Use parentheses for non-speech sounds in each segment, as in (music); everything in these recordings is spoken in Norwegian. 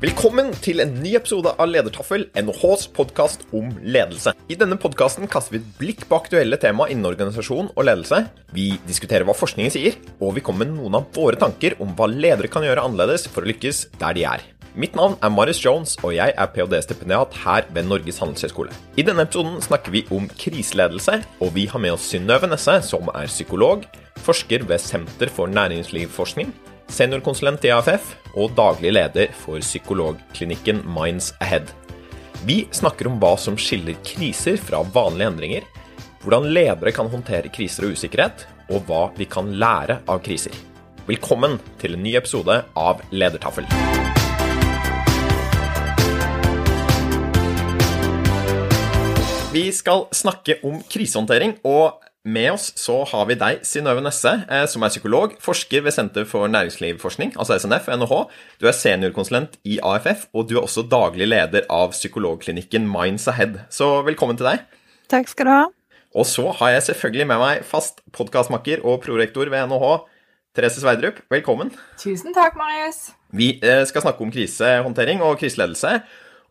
Velkommen til en ny episode av Ledertaffel, NHHs podkast om ledelse. I denne podkasten kaster vi et blikk på aktuelle tema innen organisasjon og ledelse. Vi diskuterer hva forskningen sier, og vi kommer med noen av våre tanker om hva ledere kan gjøre annerledes for å lykkes der de er. Mitt navn er Marius Jones, og jeg er ph.d.-stipendiat her ved Norges handelshøyskole. I denne episoden snakker vi om kriseledelse, og vi har med oss Synnøve Nesse, som er psykolog, forsker ved Senter for næringslivsforskning, seniorkonsulent i AFF og daglig leder for psykologklinikken Minds Ahead. Vi snakker om hva som skiller kriser fra vanlige endringer, hvordan ledere kan håndtere kriser og usikkerhet, og hva vi kan lære av kriser. Velkommen til en ny episode av Ledertaffel. Vi skal snakke om krisehåndtering, og med oss så har vi deg, Synnøve Nesse, eh, som er psykolog, forsker ved Senter for næringslivsforskning, altså SNF, NHH. Du er seniorkonsulent i AFF, og du er også daglig leder av psykologklinikken Minds Ahead. Så velkommen til deg. Takk skal du ha. Og så har jeg selvfølgelig med meg fast podkastmakker og prorektor ved NHH, Therese Sveidrup. Velkommen. Tusen takk, Marius. Vi eh, skal snakke om krisehåndtering og kriseledelse.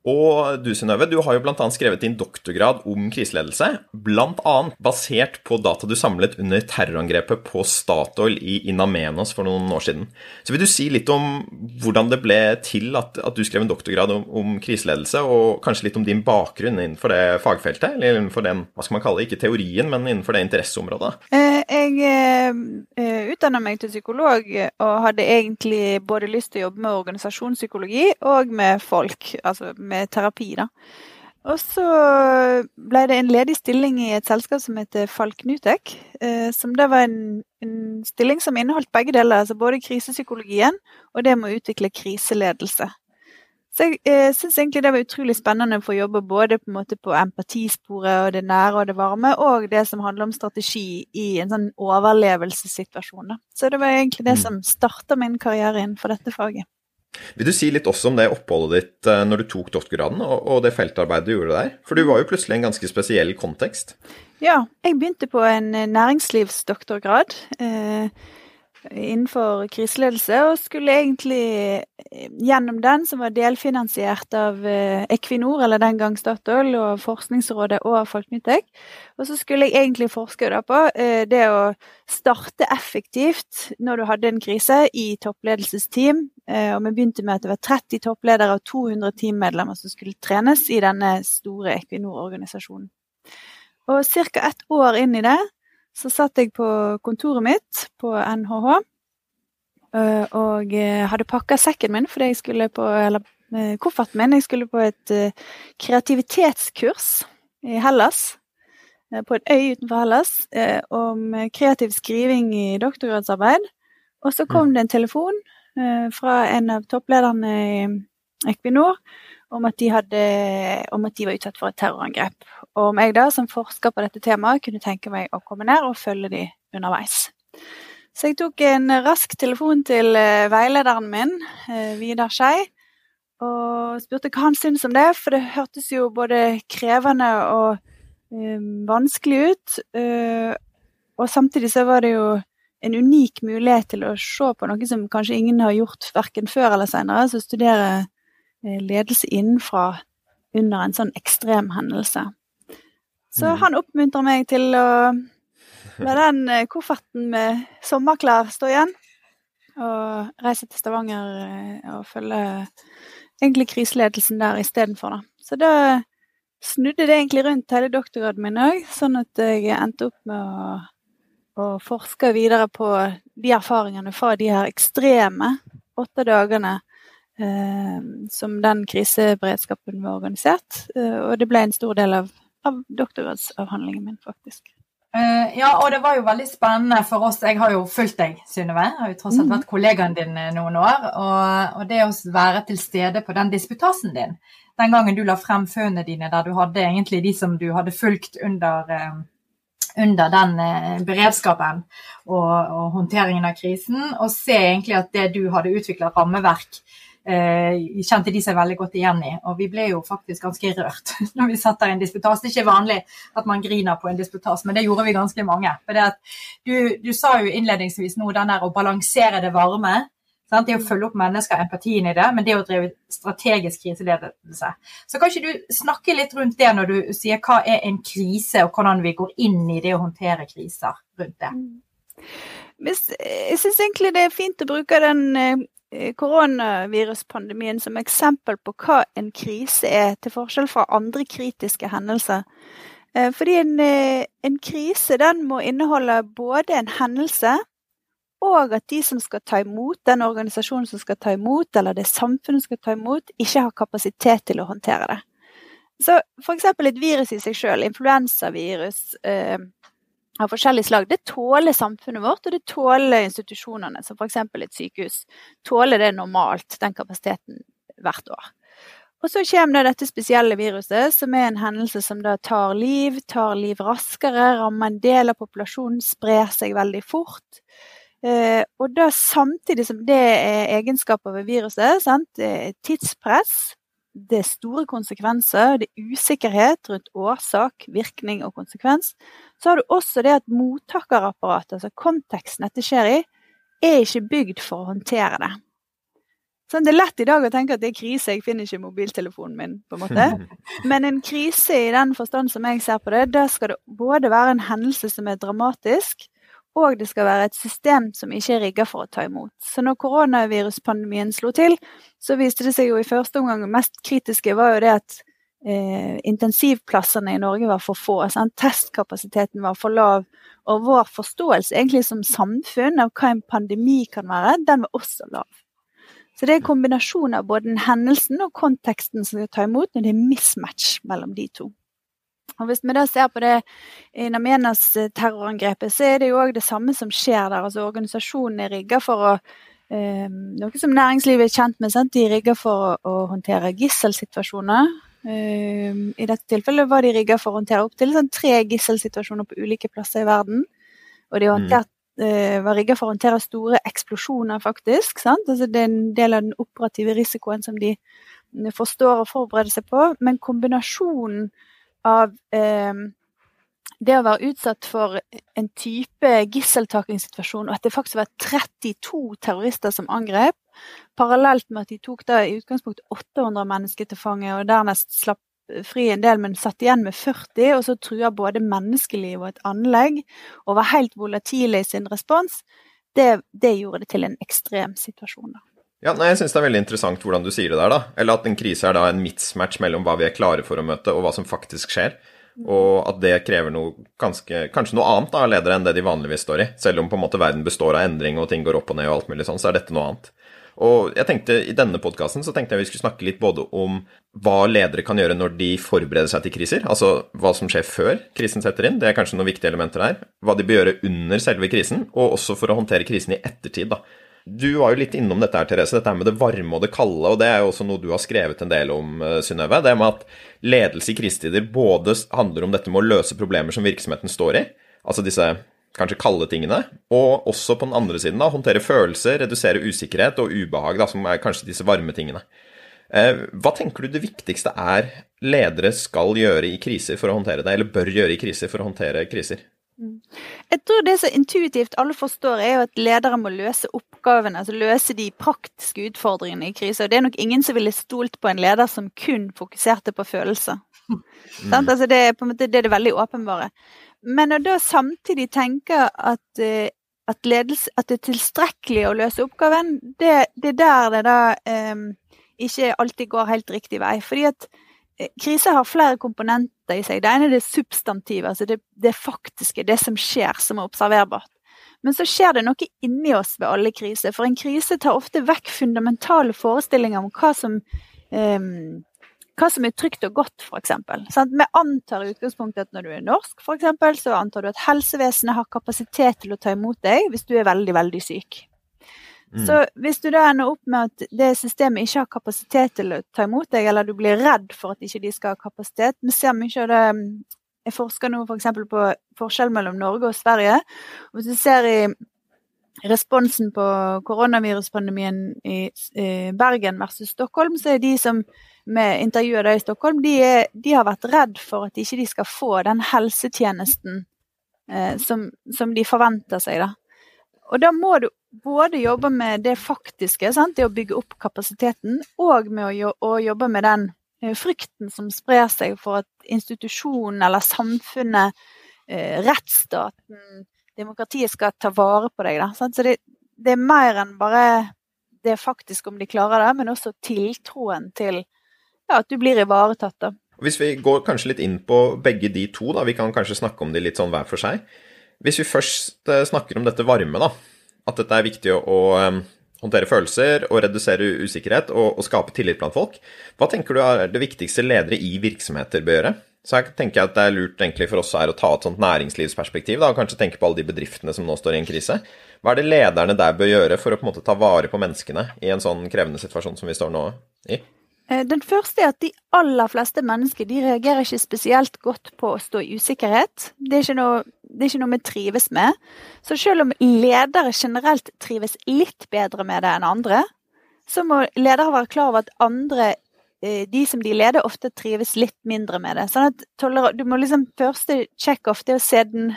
Og du Synnøve, du har jo bl.a. skrevet din doktorgrad om kriseledelse, bl.a. basert på data du samlet under terrorangrepet på Statoil i Inamenos for noen år siden. Så vil du si litt om hvordan det ble til at, at du skrev en doktorgrad om, om, kriseledelse, og kanskje litt om din bakgrunn innenfor det fagfeltet, eller innenfor den, hva skal man kalle det, ikke teorien, men innenfor det interesseområdet? Eh, jeg eh, utdanna meg til psykolog og hadde egentlig både lyst til å jobbe med organisasjonspsykologi og med folk. altså med terapi. da. Og så ble det en ledig stilling i et selskap som heter Falknutek. Eh, som det var en, en, stilling som inneholdt begge deler, altså både krisepsykologien og det med å utvikle kriseledelse. Så jeg eh, syns egentlig det var utrolig spennende å få jobbe både på, en måte på empatisporet og det nære og det varme, og det som handler om strategi i en sånn overlevelsessituasjon. Da. Så det var egentlig det mm. som starta min karriere innenfor dette faget. Vil du si litt også om det oppholdet ditt eh, når du tok doktorgraden, og det feltarbeidet du gjorde der? For du var jo plutselig en ganske spesiell kontekst. Ja, jeg begynte på en eh, næringslivsdoktorgrad. Eh, innenfor kriseledelse, og skulle egentlig eh, gjennom den, som var delfinansiert av eh, Equinor, eller den gang Statoil, og Forskningsrådet og Folknyttek. Og så skulle jeg egentlig forske på eh, det å starte effektivt når du hadde en krise, i toppledelsesteam. Og vi begynte med at det var 30 toppledere og 200 teammedlemmer som skulle trenes i denne store Equinor-organisasjonen. Og ca. ett år inn i det så satt jeg på kontoret mitt på NHH eh, og eh, hadde pakka sekken min fordi jeg skulle på Eller eh, kofferten min. Jeg skulle på et kreativitetskurs i Hellas. På en øy utenfor Hellas om kreativ skriving i doktorgradsarbeid. Og så kom mm. det en telefon fra en av topplederne i Equinor om at, de hadde, om at de var utsatt for et terrorangrep. Og om jeg da, som forsker på dette temaet, kunne tenke meg å komme ned og følge de underveis. Så jeg tok en rask telefon til eh, veilederen min, eh, Vidar Skei, og spurte hva han syntes om det, for det hørtes jo både krevende og um, vanskelig ut. Uh, og samtidig så var det jo en unik mulighet til å se på noe som kanskje ingen har gjort verken før eller senere, så studere ledelse innenfra under en sånn ekstrem hendelse. Så mm. han oppmuntrer meg til å la den eh, kofferten med sommerklær stå igjen, og reise til Stavanger eh, og følge egentlig kriseledelsen der istedenfor, da. Så da snudde det egentlig rundt hele doktorgraden min òg, sånn at jeg endte opp med å, å forske videre på de erfaringene fra de her ekstreme åtte dagene Eh, som den kriseberedskapen var organisert. Eh, og det ble en stor del av, av doktorgradsavhandlingen min, faktisk. Uh, ja, og det var jo veldig spennende for oss. Jeg har jo fulgt deg, Synnøve. Har jo tross alt vært kollegaen din noen år. Og, og, det å være til stede på den disputasen din, den gangen du la frem funnene dine, der du hadde egentlig de som du hadde fulgt under, under den beredskapen og, og, håndteringen av krisen, og se egentlig at det du hadde utvikla rammeverk eh, kjente de seg veldig godt igjen i. Og vi ble jo faktisk ganske rørt (laughs) når vi satt der i en disputas. Det er ikke vanlig at man griner på en disputas, men det gjorde vi ganske mange. Du, du sa jo innledningsvis nå den der å balansere det varme Sant? Det å følge opp mennesker, empatien i det, men det å drive strategisk kriseledelse. Så kan ikke du snakke litt rundt det når du sier hva er en krise, og hvordan vi går inn i det å håndtere kriser rundt det? Mm. Jeg syns egentlig det er fint å bruke den eh, koronaviruspandemien som eksempel på hva en krise er, til forskjell fra andre kritiske hendelser. Eh, fordi en, eh, en krise den må inneholde både en hendelse og at de som skal ta imot, den organisasjonen som skal ta imot, eller det samfunnet som skal ta imot, ikke har kapasitet til å håndtere det. Så f.eks. et virus i seg sjøl, influensavirus eh, av forskjellig slag, det tåler samfunnet vårt, og det tåler institusjonene, som f.eks. et sykehus. Tåler det normalt, den kapasiteten, hvert år. Og så kommer det dette spesielle viruset, som er en hendelse som da tar liv, tar liv raskere, rammer en del av populasjonen, sprer seg veldig fort. Eh, og da samtidig som det er egenskaper ved viruset, sant? tidspress, det er store konsekvenser, det er usikkerhet rundt årsak, virkning og konsekvens, så har du også det at mottakerapparatet, altså konteksten dette skjer i, er ikke bygd for å håndtere det. Sånn, det er lett i dag å tenke at det er krise, jeg finner ikke mobiltelefonen min. på en måte. (laughs) Men en krise i den forstand som jeg ser på det, da skal det både være en hendelse som er dramatisk, og det skal være et system som ikke er rigga for å ta imot. Så når koronaviruspandemien slo til, så viste det seg jo i første omgang det mest kritiske var jo det at eh, intensivplassene i Norge var for få. Sant? Testkapasiteten var for lav. Og vår forståelse egentlig som samfunn av hva en pandemi kan være, den var også lav. Så det er en kombinasjon av både den hendelsen og konteksten som skal ta imot, når det er mismatch mellom de to. Og Hvis vi da ser på det i Namenas-terrorangrepet, så er det jo òg det samme som skjer der. Altså Organisasjonen er rigga for å eh, Noe som næringslivet er kjent med. Sant? De er rigga for å, å, håndtere gisselsituasjoner. Eh, I dette tilfellet var de rigga for å håndtere opptil sånn, tre gisselsituasjoner på ulike plasser i verden. Og de håndtert, mm. eh, var rigga for å håndtere store eksplosjoner, faktisk. Altså, det er en del av den operative risikoen som de forstår og forbereder seg på. Men kombinasjonen av eh, det å være utsatt for en type gisseltakingssituasjon, og at det faktisk var 32 terrorister som angrep, parallelt med at de tok da i utgangspunktet 800 mennesker til fange, og dernest slapp fri en del, men satt igjen med 40, og så trua både menneskeliv og et anlegg, og var helt volatile i sin respons, det, det gjorde det til en ekstrem situasjon. da. Ja, nei, Jeg syns det er veldig interessant hvordan du sier det der. da. Eller at en krise er da en mismatch mellom hva vi er klare for å møte, og hva som faktisk skjer. Og at det krever noe ganske, kanskje noe annet av ledere enn det de vanligvis står i. Selv om på en måte verden består av endring og ting går opp og ned og alt mulig sånn, så er dette noe annet. Og jeg tenkte I denne podkasten tenkte jeg vi skulle snakke litt både om hva ledere kan gjøre når de forbereder seg til kriser, altså hva som skjer før krisen setter inn, det er kanskje noen viktige elementer her. Hva de bør gjøre under selve krisen, og også for å håndtere krisen i ettertid. da. Du var jo litt innom dette her, Therese, dette med det varme og det kalde. og Det er jo også noe du har skrevet en del om, eh, Synnøve. Det med at ledelse i krisetider både handler om dette med å løse problemer som virksomheten står i, altså disse kanskje kalde tingene, og også på den andre siden da, håndtere følelser, redusere usikkerhet og ubehag, da, som er kanskje disse varme tingene. Eh, hva tenker du det viktigste er ledere skal gjøre i kriser for å håndtere det, eller bør gjøre i kriser for å håndtere kriser? Jeg tror det som intuitivt alle forstår, er jo at ledere må løse oppgavene, altså løse de praktiske utfordringene i krise. Og det er nok ingen som ville stolt på en leder som kun fokuserte på følelser. Mm. Altså det, er på en måte, det er det veldig åpenbare. Men å da samtidig tenke at, eh, at, ledelse, at det er tilstrekkelig å løse oppgaven, det, det er der det da um, ikke alltid går helt riktig vei. Fordi at Eh, krise har flere komponenter i seg. Det ene er det substantive, altså det, det faktiske, det som skjer, som er observerbart. Men så skjer det noe inni oss ved alle kriser. For en krise tar ofte vekk fundamentale forestillinger om hva som, um, hva som er trygt og godt, f.eks. Vi antar i utgangspunktet at når du er norsk, for eksempel, så antar du at helsevesenet har kapasitet til å ta imot deg hvis du er veldig, veldig syk. Mm. Så hvis du da ender opp med at det systemet ikke har kapasitet til å ta imot deg, eller du blir redd for at ikke de skal ha kapasitet Vi ser mye av det Jeg forsker nå f.eks. For på forskjell mellom Norge og Sverige. Og hvis du ser i responsen på koronaviruspandemien i Bergen versus Stockholm, så er de som vi intervjuer deg i Stockholm, de, er, de, har vært redd for at ikke de skal få den helsetjenesten eh, som, som, de forventer seg. da. Og da må du både jobbe med det faktiske, sant? det å bygge opp kapasiteten, og med å, å jobbe med den eh, frykten som sprer seg for at institusjonen eller samfunnet, eh, rettsstaten, demokratiet skal ta vare på deg. Da. Så det, det er mer enn bare det faktisk om de klarer det, men også tiltroen til ja, at du blir ivaretatt. da. Hvis vi går kanskje litt inn på begge de to, da, vi kan kanskje snakke om de litt sånn hver for seg. Hvis vi først eh, snakker om dette varme, da, at dette er viktig å um, håndtere følelser og redusere usikkerhet og, og, skape tillit blant folk, hva tenker du er det viktigste ledere i virksomheter bør gjøre? Så her tenker jeg at det er lurt for oss her å ta et sånt næringslivsperspektiv, da, og kanskje tenke på alle de bedriftene som nå står i en krise. Hva er det lederne der bør gjøre for å på en måte ta vare på menneskene i en sånn krevende situasjon som vi står nå i? Eh, den første er at de aller fleste mennesker de reagerer ikke spesielt godt på å stå i usikkerhet. Det er ikke noe, det er ikke noe vi trives med. Så selv om ledere generelt trives litt bedre med det enn andre, så må ledere være klar over at andre, eh, de som de leder, ofte trives litt mindre med det. Sånn at du må liksom Første check-off å se den,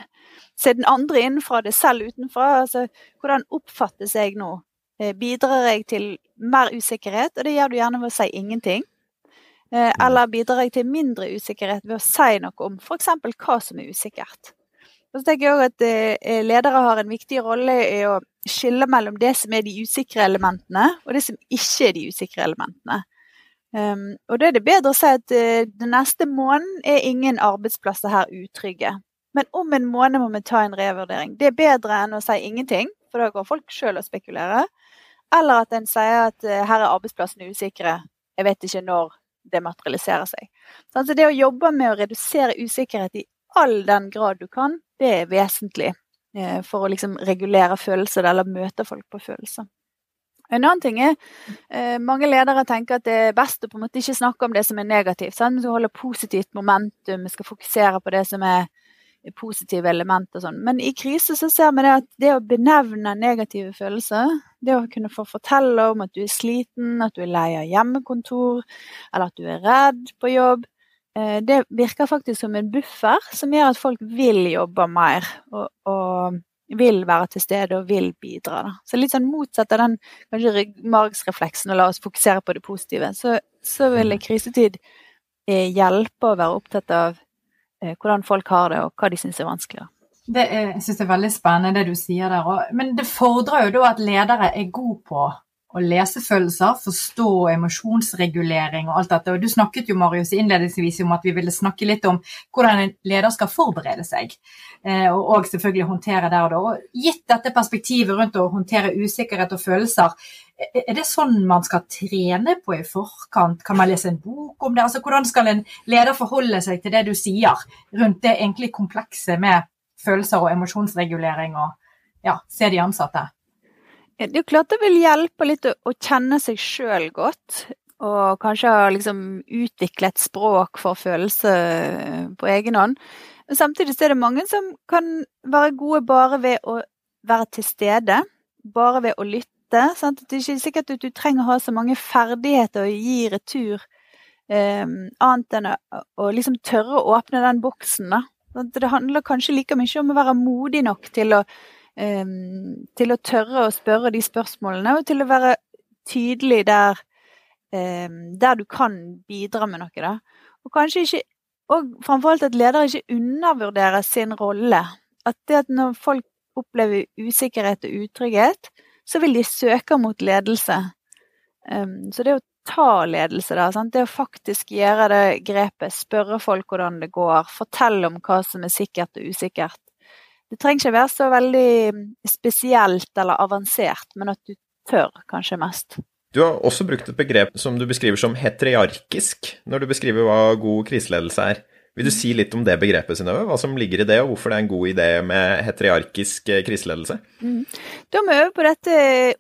se den andre innenfra det selv utenfra. Altså, hvordan oppfattes jeg nå? Eh, bidrar jeg til mer usikkerhet, og det gjør du gjerne ved å si ingenting. Eh, mm. Eller bidrar jeg til mindre usikkerhet ved å si noe om f.eks. hva som er usikkert. Og så tenker jeg også at eh, Ledere har en viktig rolle i å skille mellom det som er de usikre elementene, og det som ikke er de usikre elementene. Um, og da er det bedre å si at uh, den neste måneden er ingen arbeidsplasser her utrygge. Men om en måned må vi ta en revurdering. Det er bedre enn å si ingenting, for da går folk sjøl og spekulerer. Eller at en sier at uh, her er arbeidsplassene usikre, jeg vet ikke når det materialiserer seg. Så altså det å jobbe med å redusere usikkerhet i all den grad du kan, det er vesentlig uh, for å liksom regulere følelser eller møte folk på følelser. En annen ting er uh, mange ledere tenker at det er best å på en måte ikke snakke om det som er negativt. Sant? Skal holde positivt momentum, vi skal fokusere på det som er positive elementer sånn. Men i krise så ser vi det at det å benevne negative følelser, det å kunne få fortelle om at du er sliten, at du er lei av hjemmekontor, eller at du er redd på jobb, eh, det virker faktisk som en buffer som gjør at folk vil jobbe mer og, og vil være til stede og vil bidra. Da. Så litt sånn motsatt av den kanskje ryggmargsrefleksen og la oss fokusere på det positive, så, så vil mm. krisetid eh, hjelpe å være opptatt av hvordan folk har det, og hva de syns er vanskeligere. Det er, jeg synes det er veldig spennende det du sier der. Men det fordrer jo da at ledere er gode på å lese følelser, forstå emosjonsregulering og alt dette. Og du snakket jo Marius, innledningsvis om at vi ville snakke litt om hvordan en leder skal forberede seg. Eh, og selvfølgelig håndtere der og da. Og gitt dette perspektivet rundt å håndtere usikkerhet og følelser, er det sånn man skal trene på i forkant? Kan man lese en bok om det? Altså, hvordan skal en leder forholde seg til det du sier rundt det egentlig komplekse med følelser og emosjonsregulering, og ja, se de ansatte? Det er jo klart det vil hjelpe litt å, kjenne seg sjøl godt. Og kanskje ha liksom utvikle språk for følelser på egen hånd. Men samtidig er det mange som kan være gode bare ved å være til stede. Bare ved å lytte dette. Sant? Det er ikke sikkert at du trenger å ha så mange ferdigheter å gi retur, eh, annet enn å, å, liksom tørre å åpne den boksen. Da. Det handler kanskje like mye om å være modig nok til å, eh, til å tørre å spørre de spørsmålene, og til å være tydelig der, eh, der du kan bidra med noe. Da. Og kanskje ikke og framfor alt at ledere ikke undervurderer sin rolle. At det at når folk opplever usikkerhet og utrygghet, så vil de søke mot ledelse. Så det å ta ledelse, da, sant? det å faktisk gjøre det grepet, spørre folk hvordan det går, fortelle om hva som er sikkert og usikkert. Det trenger ikke være så veldig spesielt eller avansert, men at du tør kanskje mest. Du har også brukt et begrep som du beskriver som heteriarkisk, når du beskriver hva god kriseledelse er. Vil du si litt om det begrepet, Synnøve? Hva som ligger i det, og hvorfor det er en god idé med heteriarkisk eh, kriseledelse? Mm. Da må vi øve på dette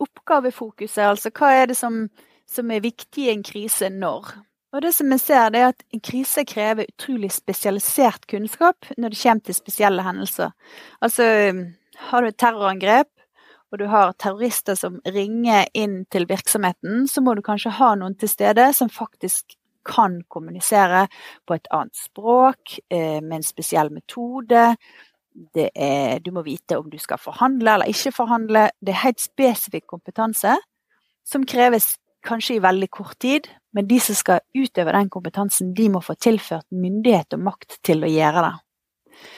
oppgavefokuset, altså hva er det som, som er viktig i en krise når? Og det som vi ser, det er at en krise krever utrolig spesialisert kunnskap når det kommer til spesielle hendelser. Altså, har du et terrorangrep, og du har terrorister som ringer inn til virksomheten, så må du kanskje ha noen til stede som faktisk kan kommunisere på et annet språk, eh, med en spesiell metode. det er, du må vite om du skal forhandle eller ikke forhandle. Det er helt spesifikk kompetanse som kreves kanskje i veldig kort tid, men de som skal utøve den kompetansen, de må få tilført myndighet og makt til å gjøre det.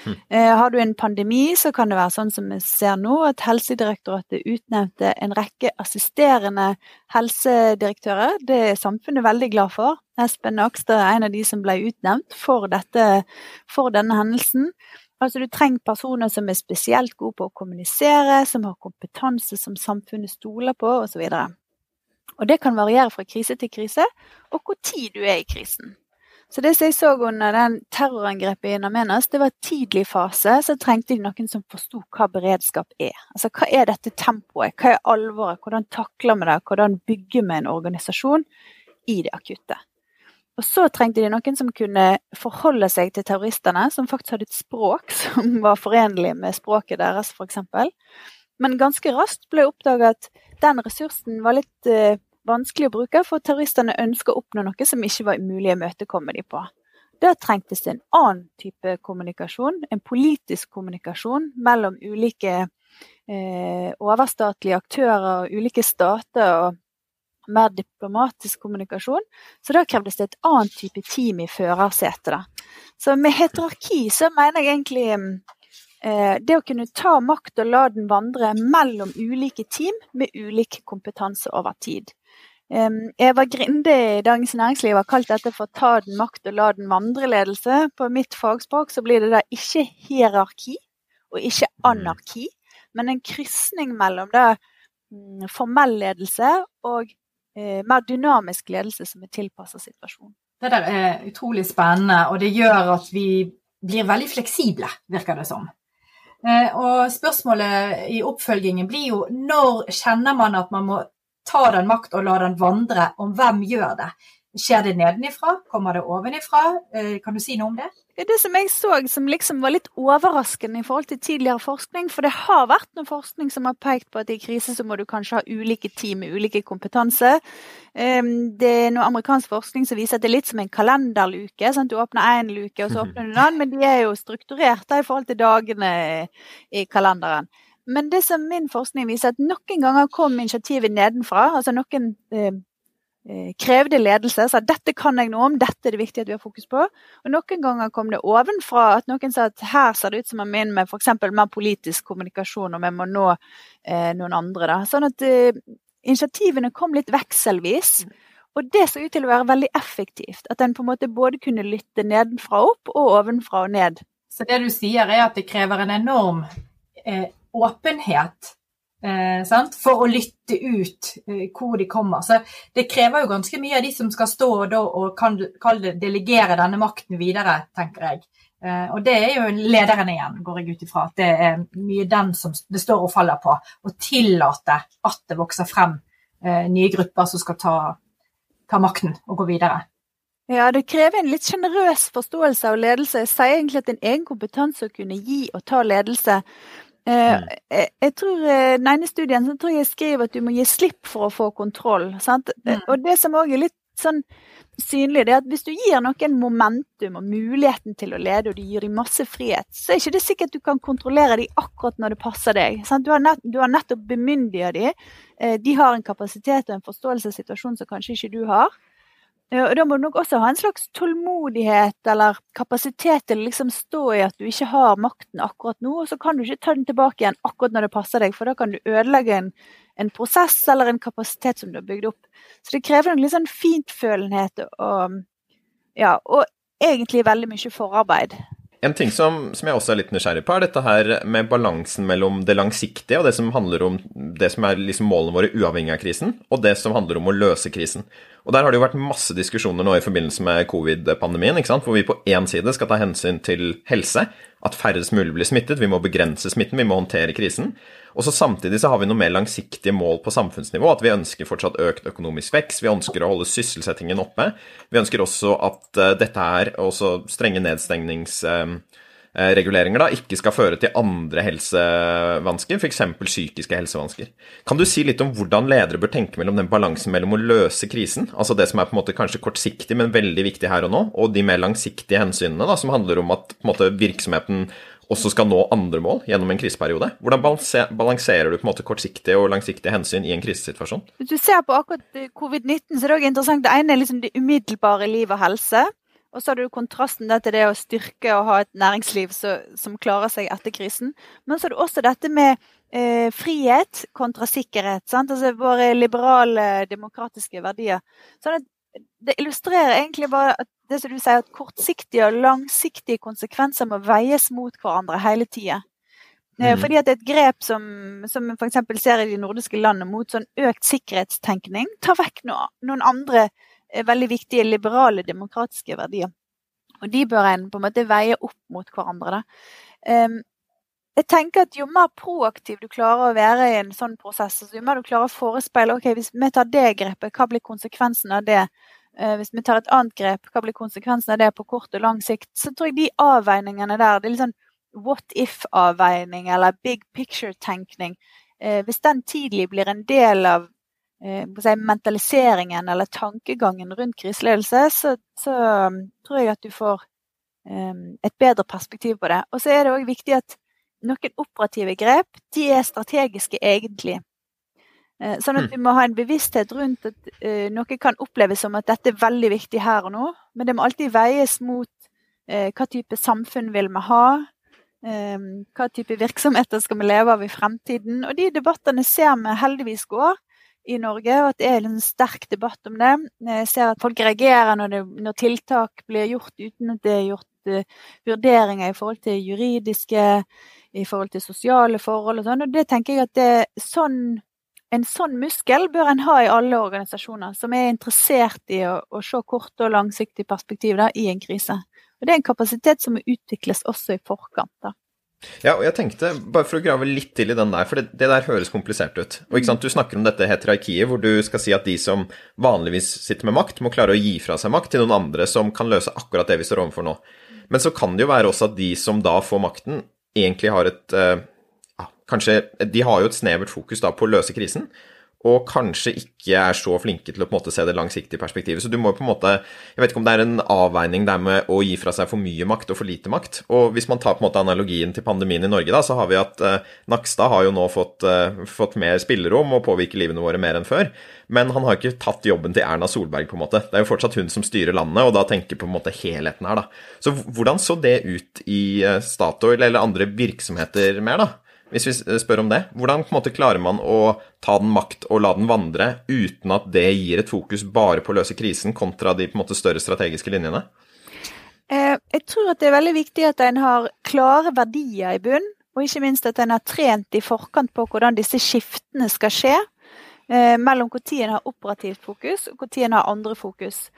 Mm. Har du en pandemi, så kan det være sånn som vi ser nå, at Helsedirektoratet utnevnte en rekke assisterende helsedirektører. Det er samfunnet veldig glad for. Espen Nakstad er en av de som ble utnevnt for, dette, for denne hendelsen. Altså Du trenger personer som er spesielt gode på å kommunisere, som har kompetanse som samfunnet stoler på, osv. Og, og det kan variere fra krise til krise, og hvor tid du er i krisen. Så det jeg så under den terrorangrepet i Namenas, det var tidlig fase, så trengte de noen som forsto hva beredskap er. Altså hva er dette tempoet, hva er alvoret, hvordan takler vi det, hvordan bygger vi en organisasjon i det akutte. Og så trengte de noen som kunne forholde seg til terroristene, som faktisk hadde et språk som var forenlig med språket deres, f.eks. Men ganske raskt ble oppdaga at den ressursen var litt eh, vanskelig å bruke, for terroristene ønska å oppnå noe som ikke var mulig å imøtekomme dem på. Da trengtes det en annen type kommunikasjon, en politisk kommunikasjon mellom ulike eh, overstatlige aktører og ulike stater, og mer diplomatisk kommunikasjon. Så da krevdes det et annet type team i førersetet. Så med heterarki så mener jeg egentlig eh, det å kunne ta makt og la den vandre mellom ulike team med ulik kompetanse over tid. Eva Grinde i Dagens Næringsliv har kalt dette for 'ta den makt og la den vandre'-ledelse. På mitt fagspråk så blir det da ikke hierarki og ikke mm. anarki, men en krysning mellom da mm, formell ledelse og eh, mer dynamisk ledelse som er tilpassa situasjonen. Det der er utrolig spennende, og det gjør at vi blir veldig fleksible, virker det som. Eh, og spørsmålet i oppfølgingen blir jo når kjenner man at man må ta den makt og la den vandre, om hvem gjør det. Skjer det nedenifra? Kommer det ovenifra? Eh, kan du si noe om det? Det som jeg så som liksom var litt overraskende i forhold til tidligere forskning, for det har vært noe forskning som har pekt på at i krise så må du kanskje ha ulike team med ulike kompetanse. Det er noe amerikansk forskning som viser at det er litt som en kalenderluke. Sant? Du åpner én luke, og så (laughs) åpner du en annen, men de er jo strukturert da, i forhold til dagene i kalenderen. Men det som min forskning viser, at noen ganger kom initiativet nedenfra. Altså noen eh, krevde ledelse, sa dette kan jeg noe om, dette er det viktig at vi har fokus på. Og noen ganger kom det ovenfra, at noen sa at her ser det ut som om jeg med f.eks. mer politisk kommunikasjon, og vi må nå eh, noen andre. Da. Sånn at eh, initiativene kom litt vekselvis. Og det så ut til å være veldig effektivt. At en på en måte både kunne lytte nedenfra opp og ovenfra og ned. Så det du sier er at det krever en enorm eh, åpenhet eh, for å lytte ut eh, hvor de kommer. Så Det krever jo ganske mye av de som skal stå og, og kan, det, delegere denne makten videre, tenker jeg. Eh, og det er jo lederen igjen, går jeg ut ifra. At det er mye den som det står og faller på. Å tillate at det vokser frem eh, nye grupper som skal ta, ta makten og gå videre. Ja, det krever en litt sjenerøs forståelse av ledelse. Jeg sier egentlig at en egen kompetanse å kunne gi og ta ledelse. Eh, mm. jeg, jeg, tror eh, Den ene studien så tror jeg skriver at du må gi slipp for å få kontroll. Sant? Eh, mm. Og det som òg er litt sånn synlig, det er at hvis du gir noen momentum og muligheten til å lede, og du gir dem masse frihet, så er ikke det sikkert du kan kontrollere dem akkurat når det passer deg. Sant? Du har, nett, du har nettopp bemyndiga dem. De har en kapasitet og en forståelse av situasjonen som kanskje ikke du har. Og Da må du nok også ha en slags tålmodighet eller kapasitet til å liksom stå i at du ikke har makten akkurat nå, og så kan du ikke ta den tilbake igjen akkurat når det passer deg, for da kan du ødelegge en, en prosess eller en kapasitet som du har bygd opp. Så det krever nok litt sånn fintfølenhet og, ja, og egentlig veldig mye forarbeid. En ting som, som, jeg også er litt nysgjerrig på, er dette her med balansen mellom det langsiktige og det som handler om det som er liksom målene våre uavhengig av krisen, og det som handler om å løse krisen. Og Der har det jo vært masse diskusjoner nå i forbindelse med covid-pandemien, hvor vi på én side skal ta hensyn til helse, at færrest mulig blir smittet, vi må begrense smitten, vi må håndtere krisen. Og så Samtidig så har vi noen mer langsiktige mål på samfunnsnivå. At vi ønsker fortsatt økt økonomisk vekst, vi ønsker å holde sysselsettingen oppe. Vi ønsker også at uh, dette her, også strenge nedstengnings... Uh, Eh, reguleringer da, ikke skal føre til andre helsevansker, f.eks. psykiske helsevansker. Kan du si litt om hvordan ledere bør tenke mellom den balansen mellom å løse krisen, altså det som er på en måte kanskje kortsiktig, men veldig viktig her og nå, og de mer langsiktige hensynene, da, som handler om at måte, virksomheten også skal nå andre mål gjennom en kriseperiode? Hvordan balanserer du på en måte kortsiktige og langsiktige hensyn i en krisesituasjon? Hvis du ser på akkurat eh, covid-19, så er det også interessant. Det ene er liksom det umiddelbare liv og helse. Og så har du kontrasten til det å styrke og ha et næringsliv så, som klarer seg etter krisen. Men så er det også dette med eh, frihet kontra sikkerhet. Sant? Altså våre liberale, demokratiske verdier. Sånn at det illustrerer egentlig bare at det som du sier, at kortsiktige og langsiktige konsekvenser må veies mot hverandre hele tida. Eh, mm. Fordi at et grep som, som f.eks. ser i de nordiske landene mot sånn økt sikkerhetstenkning, tar vekk noe, noen andre eh, veldig viktige liberale, demokratiske verdier. Og de bør en på en måte veie opp mot hverandre. Um, jeg tenker at Jo mer proaktiv du klarer å være i en sånn prosess, altså jo mer du klarer å forespeile ok, hvis vi tar det grepet, hva blir konsekvensen av det? Eh, hvis vi tar et annet grep, hva blir konsekvensen av det på kort og lang sikt? Så tror jeg de avveiningene der, det er litt sånn what if-avveining eller big picture-tenkning. Eh, hvis den tidlig blir en del av eh, si, mentaliseringen eller tankegangen rundt kriseledelse, så, så um, tror jeg at du får et bedre perspektiv på det. Og så er det òg viktig at noen operative grep de er strategiske egentlig. Eh, sånn at mm. vi må ha en bevissthet rundt at uh, noe kan oppleves som at dette er veldig viktig her og nå, men det må alltid veies mot uh, hva type samfunn vil vi ha, hva type virksomheter skal vi leve av i fremtiden. Og de debattene ser vi heldigvis går i Norge, og at det er en sterk debatt om det. Jeg ser at folk reagerer når, det, når tiltak blir gjort uten at det er gjort vurderinger i forhold til juridiske, i forhold til sosiale forhold og sånn. Og det tenker jeg at det sånn en sånn muskel bør en ha i alle organisasjoner som er interessert i å, å se kort og langsiktig perspektiv da, i en krise. Og Det er en kapasitet som må utvikles også i forkant. da. Ja, og jeg tenkte, bare for å grave litt til i den der, for det, det der høres komplisert ut. Og ikke sant, Du snakker om dette heterarkiet, hvor du skal si at de som vanligvis sitter med makt, må klare å gi fra seg makt til noen andre som kan løse akkurat det vi står overfor nå. Men så kan det jo være også at de som da får makten, egentlig har et eh, kanskje De har jo et snevert fokus da på å løse krisen, og kanskje ikke er så flinke til å på en måte se det langsiktige perspektivet. Så du må jo på en måte Jeg vet ikke om det er en avveining der med å gi fra seg for mye makt og for lite makt. Og hvis man tar på en måte analogien til pandemien i Norge, da, så har vi at eh, Nakstad har jo nå fått, eh, fått mer spillerom og påvirker livene våre mer enn før. Men han har ikke tatt jobben til Erna Solberg, på en måte. Det er jo fortsatt hun som styrer landet, og da tenker på en måte helheten her, da. Så hvordan så det ut i uh, Statoil eller andre virksomheter mer, da? Hvis vi spør om det. Hvordan måte klarer man å ta den makt og la den vandre uten at det gir et fokus bare på å løse krisen, kontra de måte større strategiske linjene? Eh, jeg tror at det er veldig viktig at en har klare verdier i bunn, og ikke minst at en har trent i forkant på hvordan disse skiftene skal skje. Eh, mellom når en har operativt fokus og når en har andre fokus.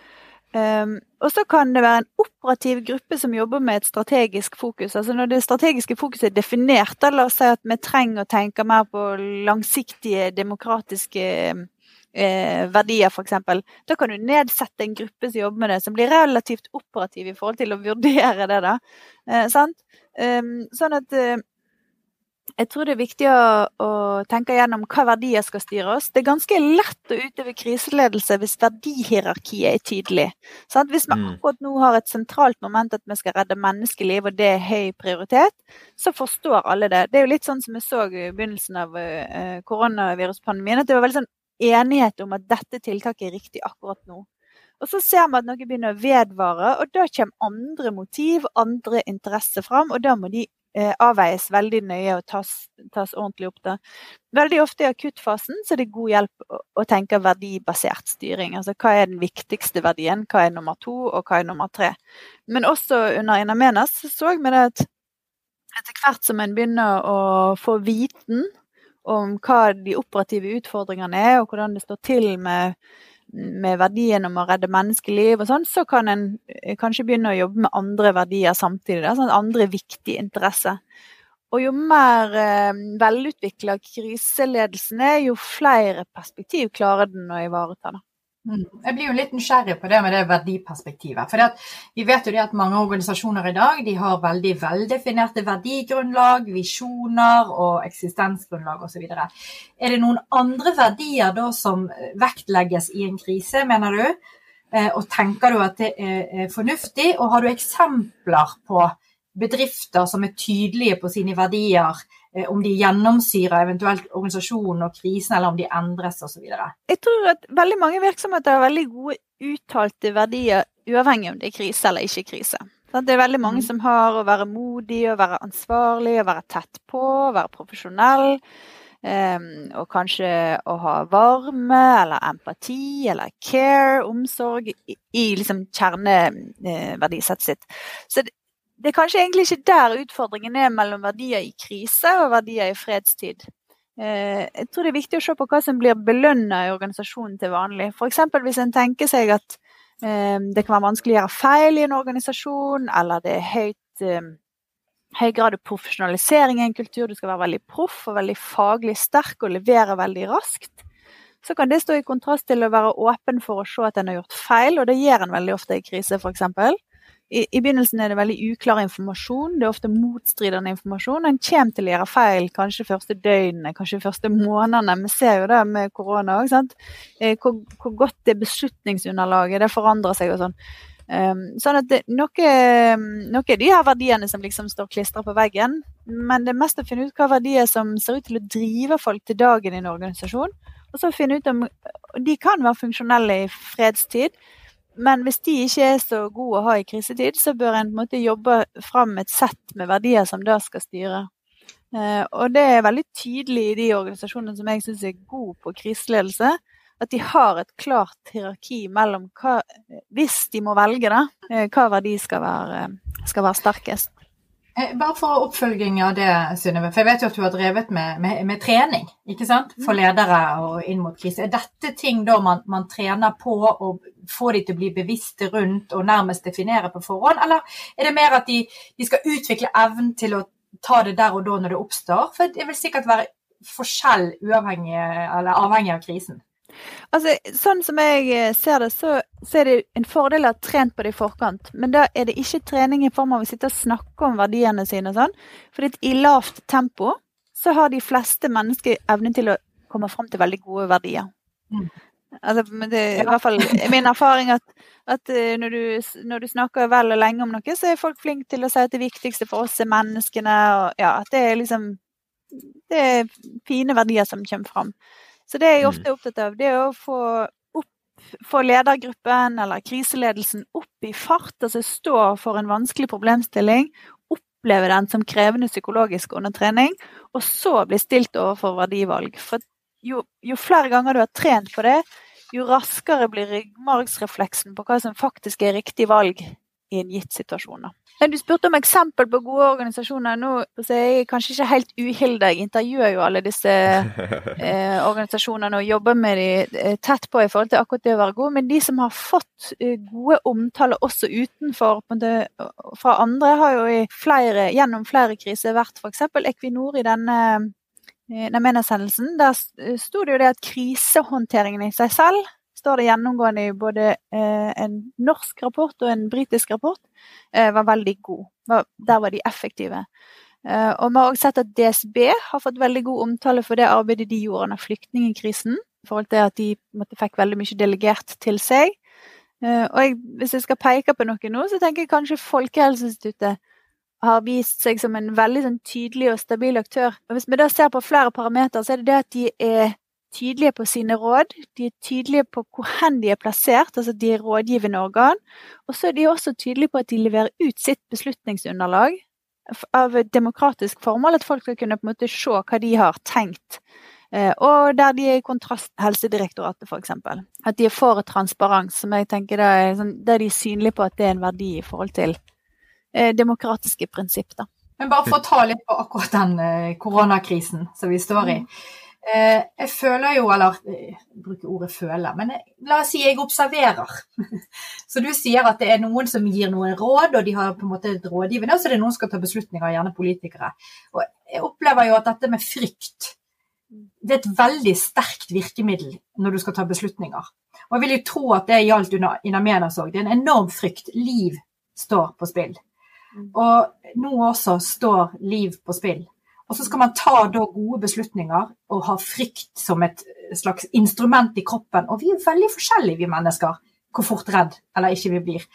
Um, og så kan det være en operativ gruppe som jobber med et strategisk fokus. Altså når det strategiske fokuset er definert, da, la oss si at vi trenger å tenke mer på langsiktige demokratiske eh, verdier, f.eks. Da kan du nedsette en gruppe som jobber med det, som blir relativt operativ i forhold til å vurdere det. da. Eh, um, sånn at eh, jeg tror det er viktig å, å, tenke gjennom hva verdier skal styre oss. Det er ganske lett å utøve kriseledelse hvis verdihierarkiet er tydelig. Sant? Hvis vi mm. akkurat nå har et sentralt moment at vi skal redde menneskeliv, og det er høy prioritet, så forstår alle det. Det er jo litt sånn som vi så i begynnelsen av uh, koronaviruspandemien, at det var veldig sånn enighet om at dette tiltaket er riktig akkurat nå. Og så ser vi at noe begynner å vedvare, og da kommer andre motiv, andre interesser fram, og da må de Eh, avveies veldig nøye og tas, tas, ordentlig opp. Da. Veldig ofte i akuttfasen så er det god hjelp å, tenke verdibasert styring. Altså hva er den viktigste verdien, hva er nummer to, og hva er nummer tre. Men også under Inamenas så vi det at etter hvert som en begynner å få viten om hva de operative utfordringene er, og hvordan det står til med med verdien om å redde menneskeliv og sånn, så kan en eh, kanskje begynne å jobbe med andre verdier samtidig. Da, sånn andre viktige interesser. Og jo mer eh, velutvikla kriseledelsen er, jo flere perspektiv klarer den å ivareta. Da. Mm. Jeg blir jo litt nysgjerrig på det med det verdiperspektivet. For vi vet jo det at mange organisasjoner i dag de har veldig veldefinerte verdigrunnlag, visjoner og eksistensgrunnlag osv. Er det noen andre verdier da som vektlegges i en krise, mener du? Eh, og tenker du at det er fornuftig? Og har du eksempler på bedrifter som er tydelige på sine verdier, eh, om de gjennomsyrer eventuelt organisasjonen og krisen, eller om de endres osv.? Jeg tror at veldig mange virksomheter har veldig gode uttalte verdier, uavhengig om det er krise eller ikke krise. Det er veldig mange mm. som har å være modig, å være ansvarlig, å være tett på, å være profesjonell. Um, og kanskje å ha varme eller empati eller care, omsorg, i, i liksom kjerneverdisettet eh, sitt. Så det, det, er kanskje egentlig ikke der utfordringen er mellom verdier i krise og verdier i fredstid. Uh, jeg tror det er viktig å se på hva som blir belønna i organisasjonen til vanlig. F.eks. hvis en tenker seg at um, det kan være vanskelig å gjøre feil i en organisasjon, eller det er høyt um, høy grad av profesjonalisering i en kultur. Du skal være veldig proff og veldig faglig sterk og levere veldig raskt. Så kan det stå i kontrast til å være åpen for å se at en har gjort feil, og det gjør en veldig ofte i krise, f.eks. I, begynnelsen er det veldig uklar informasjon, det er ofte motstridende informasjon. En kommer til å gjøre feil kanskje første døgnene, kanskje første månedene. Vi ser jo det med korona òg, hvor, hvor godt det beslutningsunderlaget det forandrer seg og sånn. Um, sånn at noe, noe er de her verdiene som liksom står klistra på veggen, men det er mest å finne ut hva verdier som ser ut til å drive folk til dagen i en organisasjon. Og så finne ut om De kan være funksjonelle i fredstid, men hvis de ikke er så gode å ha i krisetid, så bør en på en måte jobbe fram et sett med verdier som da skal styre. Uh, og det er veldig tydelig i de organisasjonene som jeg syns er gode på kriseledelse at de har et klart hierarki mellom hva, hvis de må velge, da, eh, hva verdi skal være, skal være sterkest. Eh, bare for oppfølging av det, Synnøve. For jeg vet jo at du har drevet med, med, med, trening ikke sant? for mm. ledere og inn mot krise. Er dette ting da man, man trener på å få de til å bli bevisste rundt og nærmest definere på forhånd, eller er det mer at de, de skal utvikle evnen til å ta det der og da når det oppstår? For det vil sikkert være forskjell uavhengig, eller avhengig av krisen. Altså, sånn som jeg eh, ser det, så, så, er det en fordel å ha trent på det i forkant. Men da er det ikke trening i form av å sitte og snakke om verdiene sine og sånn. For i lavt tempo så har de fleste mennesker evne til å komme fram til veldig gode verdier. Mm. Altså, det er i hvert fall min erfaring at, at eh, når, du, når, du, snakker vel og lenge om noe, så er folk flinke til å si at det viktigste for oss er menneskene, og ja, at det er liksom Det er fine verdier som kommer fram. Så det jeg ofte er opptatt av. Det er å få få ledergruppen eller kriseledelsen opp i fart, altså stå for en vanskelig problemstilling, oppleve den som krevende psykologisk under trening, og så bli stilt overfor verdivalg. For jo, jo flere ganger du har trent på det, jo raskere blir ryggmargsrefleksen på hva som faktisk er riktig valg i en gitt situasjon. Du spurte om eksempel på gode organisasjoner. Nå så er jeg kanskje ikke helt uhilda. jeg intervjuer jo alle disse (laughs) eh, organisasjonene og jobber med de eh, tett på i forhold til akkurat det å være god. Men de som har fått eh, gode omtaler også utenfor fra andre, har jo flere, gjennom flere kriser vært f.eks. Equinor i denne eh, Namenas-hendelsen. Der sto det jo det at krisehåndteringen i seg selv står det gjennomgående i både eh, en norsk rapport og en britisk rapport, eh, var veldig god. Der var de effektive. Eh, og vi har også sett at DSB har fått veldig god omtale for det arbeidet de gjorde under flyktningkrisen. I forhold til at de måtte, fikk veldig mye delegert til seg. Og jeg, hvis jeg skal peke på noe nå, så tenker jeg kanskje Folkehelseinstituttet har vist seg som en veldig sånn, tydelig og stabil aktør. Og hvis vi da ser på flere parametere, så er det det at de er tydelige på sine råd. De er tydelige på hvor hen de er plassert, altså de er rådgivende organ. Og så er de også tydelige på at de leverer ut sitt beslutningsunderlag av demokratisk formål, at folk skal kunne på en måte se hva de har tenkt. Eh, og der de er i kontrast Helsedirektoratet, f.eks. At de er for transparens, som jeg tenker det er, sånn, der de er synlige på at det er en verdi i forhold til eh, demokratiske prinsipp. Da. Men bare for å ta litt på akkurat den eh, koronakrisen som vi står i. Eh, jeg føler jo, eller jeg bruker ordet føler, men jeg, la oss si jeg observerer. (laughs) Så du sier at det er noen som gir noen råd, og de har på en måte et rådgivende, og så er det noen som skal ta beslutninger, gjerne politikere. Og jeg opplever jo at dette med frykt det er et veldig sterkt virkemiddel når du skal ta beslutninger. Og jeg vil jo tro at det gjaldt under Inamenas òg. Det er en enorm frykt. Liv står på spill. Mm. Og nå også står liv på spill. Og så skal man ta da gode beslutninger og ha frykt som et slags instrument i kroppen. Og vi er veldig forskjellige, vi mennesker, hvor fort redd eller ikke vi blir.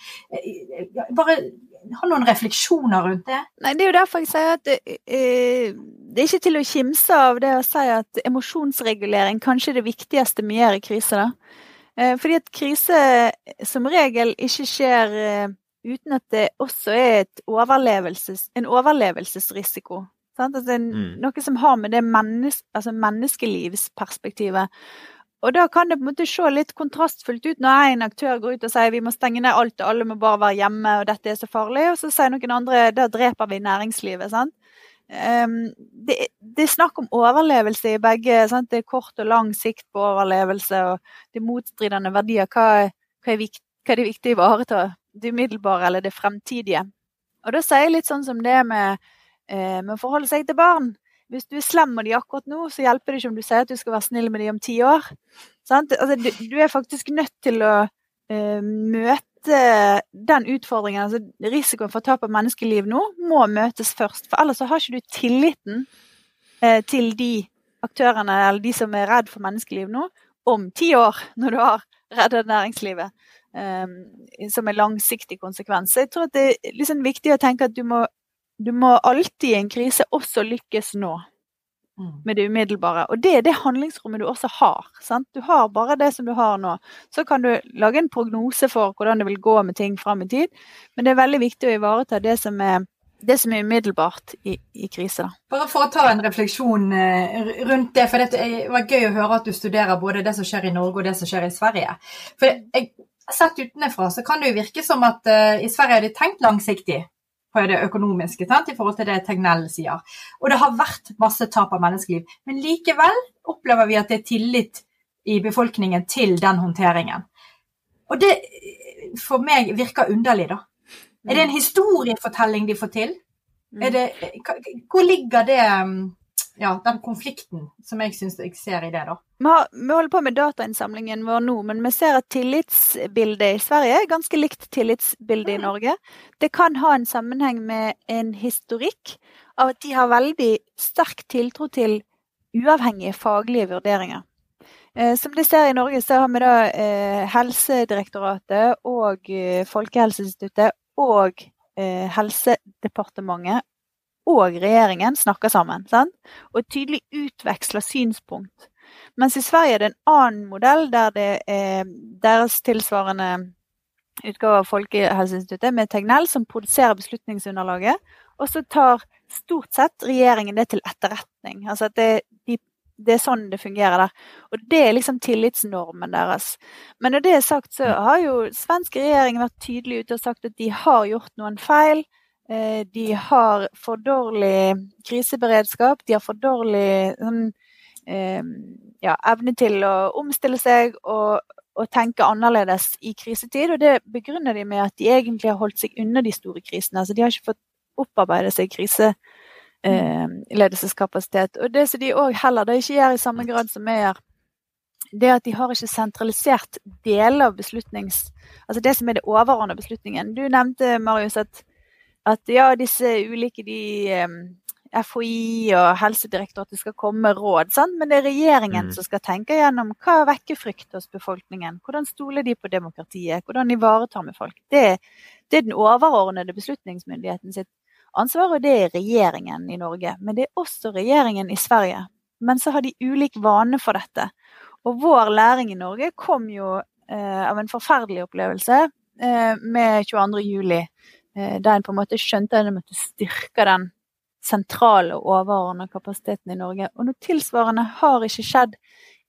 Bare ha noen refleksjoner rundt det? Nei, Det er jo derfor jeg sier at det, eh, det er ikke til å kimse av det å si at emosjonsregulering kanskje er det viktigste vi gjør i krise. da. Eh, fordi at krise som regel ikke skjer eh, uten at det også er overlevelses, en overlevelsesrisiko. Altså mm. Noe som har med det menneske, altså menneskelivsperspektivet og da kan det på en måte se litt kontrastfullt ut når en aktør går ut og sier vi må stenge ned alt og alle må bare være hjemme og dette er så farlig, og så sier noen andre da dreper vi næringslivet. sant? Um, det, det, er snakk om overlevelse i begge. Sant? Det er kort og lang sikt på overlevelse, og det er motstridende verdier. Hva, hva, er, vikt, hva er det viktig å ivareta? Det umiddelbare eller det fremtidige? Og da sier jeg litt sånn som det med, eh, med å forholde seg til barn. Hvis du er slem med dem akkurat nå, så hjelper det ikke om du sier at du skal være snill med dem om ti år. Altså, du, er faktisk nødt til å uh, møte den utfordringen. Altså, risikoen for tap av menneskeliv nå må møtes først. For ellers har ikke du tilliten uh, til de aktørene eller de som er redd for menneskeliv nå, om ti år, når du har reddet næringslivet. Um, som en langsiktig konsekvens. Så jeg tror det er liksom viktig å tenke at du må du må alltid i en krise også lykkes nå mm. med det umiddelbare. Og det er det handlingsrommet du også har. Sant? Du har bare det som du har nå. Så kan du lage en prognose for hvordan det vil gå med ting fram i tid, men det er veldig viktig å ivareta det som er, det som er umiddelbart i, i krise. Bare for å ta en refleksjon eh, rundt det, for det var gøy å høre at du studerer både det som skjer i Norge og det som skjer i Sverige. For jeg, Sett utenfra så kan det jo virke som at uh, i Sverige har de tenkt langsiktig på det økonomiske sant? i forhold til det Tegnell sier. Og det har vært masse tap av menneskeliv. Men likevel opplever vi at det er tillit i befolkningen til den håndteringen. Og det for meg virker underlig, da. Er det en historiefortelling de får til? Det, hvor ligger det ja, den konflikten som jeg syns jeg ser i det, da. Vi, har, vi, holder på med datainnsamlingen vår nå, men vi ser at tillitsbildet i Sverige er ganske likt tillitsbildet i mm. Norge. Det kan ha en sammenheng med en historikk av at de har veldig sterk tiltro til uavhengige faglige vurderinger. Eh, som de ser i Norge, så har vi da eh, Helsedirektoratet og eh, Folkehelseinstituttet og eh, Helsedepartementet og regjeringen snakker sammen. Sant? Og tydelig utveksler synspunkt. Mens i Sverige er det en annen modell der det er deres tilsvarende utgave av Folkehelseinstituttet med Tegnell som produserer beslutningsunderlaget. Og så tar stort sett regjeringen det til etterretning. Altså at det, de, det er sånn det fungerer der. Og det er liksom tillitsnormen deres. Men når det er sagt, så har jo svensk regjering vært tydelig ute og sagt at de har gjort noen feil. Eh, de har for dårlig kriseberedskap. De har for dårlig sånn, ja, evne til å omstille seg og, og, tenke annerledes i krisetid. Og det begrunner de med at de egentlig har holdt seg unna de store krisene. Altså, de har ikke fått opparbeide seg kriseledelseskapasitet. Eh, og det som de òg heller det ikke gjør i samme grad som vi gjør, det at de har ikke sentralisert deler av beslutnings... Altså det som er det overordnede beslutningen. Du nevnte, Marius, at at ja, disse ulike de FHI og Helsedirektoratet skal komme med råd, sant? men det er regjeringen mm. som skal tenke gjennom hva vekker frykt hos befolkningen. Hvordan stoler de på demokratiet? Hvordan ivaretar vi folk? Det, det, er den overordnede beslutningsmyndigheten sitt ansvar, og det er regjeringen i Norge. Men det er også regjeringen i Sverige. Men så har de ulik vane for dette. Og vår læring i Norge kom jo eh, av en forferdelig opplevelse eh, med 22. juli der en på en måte skjønte at en måtte styrke den sentrale og overordnede kapasiteten i Norge. Og noe tilsvarende har ikke skjedd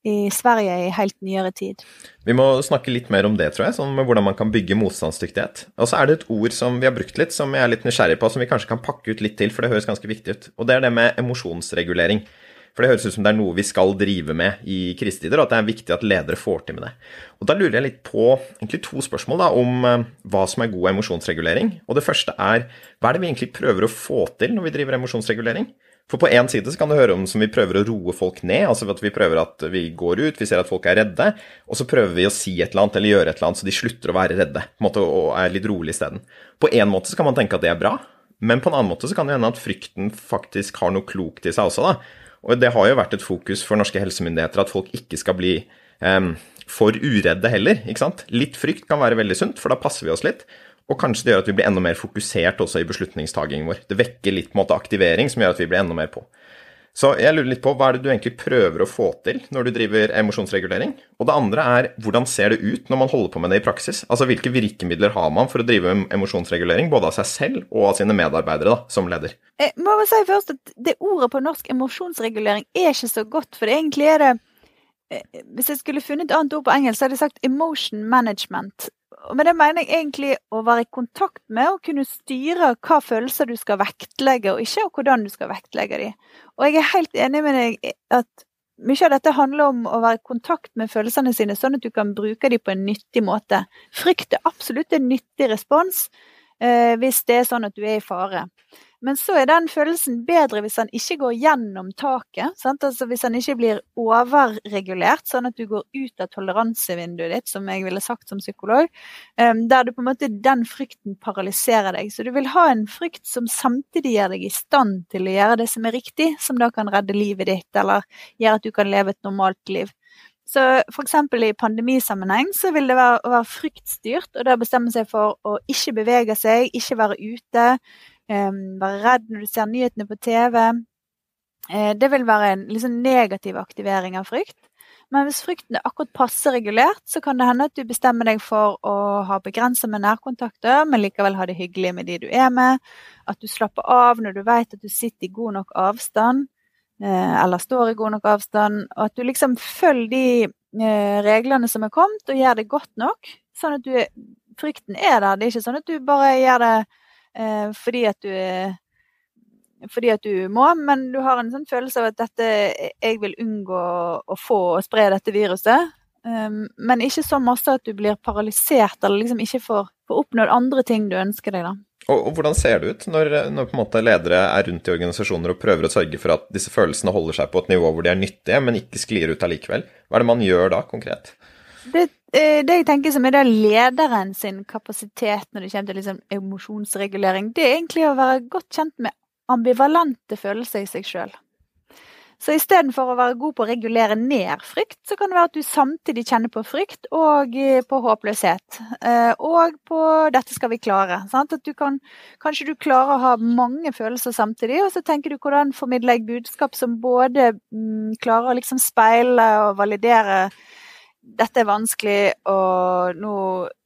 i Sverige i helt nyere tid. Vi må snakke litt mer om det, tror jeg, sånn med hvordan man kan bygge motstandsdyktighet. Og så er det et ord som vi har brukt litt, som jeg er litt nysgjerrig på, som vi kanskje kan pakke ut litt til, for det høres ganske viktig ut. Og det er det med emosjonsregulering. For det høres ut som det er noe vi skal drive med i krisetider, og at det er viktig at ledere får til med det. Og Da lurer jeg litt på egentlig to spørsmål da, om uh, hva som er god emosjonsregulering. Og det første er hva er det vi egentlig prøver å få til når vi driver emosjonsregulering? For på én side så kan det høre om som vi prøver å roe folk ned, altså at vi prøver at vi går ut, vi ser at folk er redde, og så prøver vi å si et eller annet eller gjøre et eller annet så de slutter å være redde på en måte, og er litt rolig isteden. På én måte så kan man tenke at det er bra, men på en annen måte så kan det hende at frykten faktisk har noe klokt i seg også, da. Og det har jo vært et fokus for norske helsemyndigheter at folk ikke skal bli um, for uredde heller. ikke sant? Litt frykt kan være veldig sunt, for da passer vi oss litt. Og kanskje det gjør at vi blir enda mer fokusert også i beslutningstagingen vår. Det vekker litt måte aktivering som gjør at vi blir enda mer på. Så jeg lurer litt på hva er det du egentlig prøver å få til når du driver emosjonsregulering? Og det andre er hvordan ser det ut når man holder på med det i praksis? Altså hvilke virkemidler har man for å drive emosjonsregulering både av seg selv og av sine medarbeidere da, som leder? Jeg må bare si først at det ordet på norsk emosjonsregulering er ikke så godt, for egentlig er det eh, Hvis jeg skulle funnet et annet ord på engelsk, så hadde jeg sagt emotion management. Men det mener jeg egentlig å være i kontakt med og kunne styre hva følelser du skal vektlegge, og ikke hvordan du skal vektlegge dem. Og jeg er helt enig med deg at mye av dette handler om å være i kontakt med følelsene sine, sånn at du kan bruke dem på en nyttig måte. Frykt er absolutt en nyttig respons eh, hvis det er sånn at du er i fare. Men så er den følelsen bedre hvis han ikke går gjennom taket. Altså hvis han ikke blir overregulert, sånn at du går ut av toleransevinduet ditt, som jeg ville sagt som psykolog. Um, der du på en måte den frykten paralyserer deg. Så du vil ha en frykt som samtidig gjør deg i stand til å gjøre det som er riktig, som da kan redde livet ditt, eller gjøre at du kan leve et normalt liv. Så f.eks. i pandemisammenheng så vil det være være fryktstyrt, og da bestemme seg for å ikke bevege seg, ikke være ute, være redd når du ser nyhetene på TV. Eh, det vil være en liksom negativ aktivering av frykt. Men hvis frykten er akkurat passe regulert, så kan det hende at du bestemmer deg for å ha begrensa med nærkontakter, men likevel ha det hyggelig med de du er med. At du slapper av når du vet at du sitter i god nok avstand, eh, eller står i god nok avstand. Og at du liksom følger de eh, reglene som er kommet, og gjør det godt nok. Sånn at du, frykten er der. Det er ikke sånn at du bare gjør det fordi at du fordi at du må, men du har en sånn følelse av at dette jeg vil unngå å få og spre dette viruset. Um, men ikke så masse at du blir paralysert eller liksom ikke får, får oppnådd andre ting du ønsker deg. da. Og, og Hvordan ser det ut når, når på en måte ledere er rundt i organisasjoner og prøver å sørge for at disse følelsene holder seg på et nivå hvor de er nyttige, men ikke sklir ut allikevel? Hva er det man gjør da, konkret? Det Eh, det jeg tenker som er da lederen sin kapasitet når det kommer til liksom emosjonsregulering, det er egentlig å være godt kjent med ambivalente følelser i seg sjøl. Så istedenfor å være god på å regulere ned frykt, så kan det være at du samtidig kjenner på frykt og eh, på håpløshet. Eh, og på 'dette skal vi klare'. Sant? At du kan, kanskje du klarer å ha mange følelser samtidig, og så tenker du hvordan formidler jeg budskap som både mm, klarer å liksom speile og validere dette er vanskelig, og nå,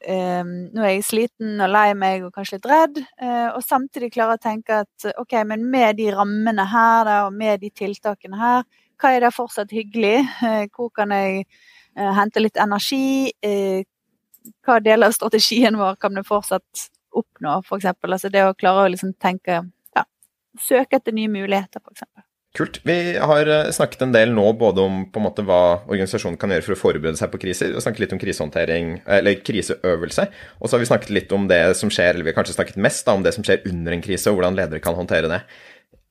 eh, nå, er jeg sliten og lei meg og kanskje litt redd. Eh, og samtidig klare å tenke at ok, men med de rammene her da, og med de tiltakene her, hva er det fortsatt hyggelig? Eh, hvor kan jeg eh, hente litt energi? Eh, hva deler av strategien vår kan vi fortsatt oppnå, f.eks.? Altså det å klare å liksom tenke ja, Søke etter nye muligheter, f.eks. Kult. Vi har eh, snakket en del nå både om på en måte hva organisasjonen kan gjøre for å forberede seg på kriser, og snakket litt om krisehåndtering, eller kriseøvelse. Og så har vi snakket litt om det som skjer, eller vi har kanskje snakket mest da, om det som skjer under en krise, og hvordan ledere kan håndtere det.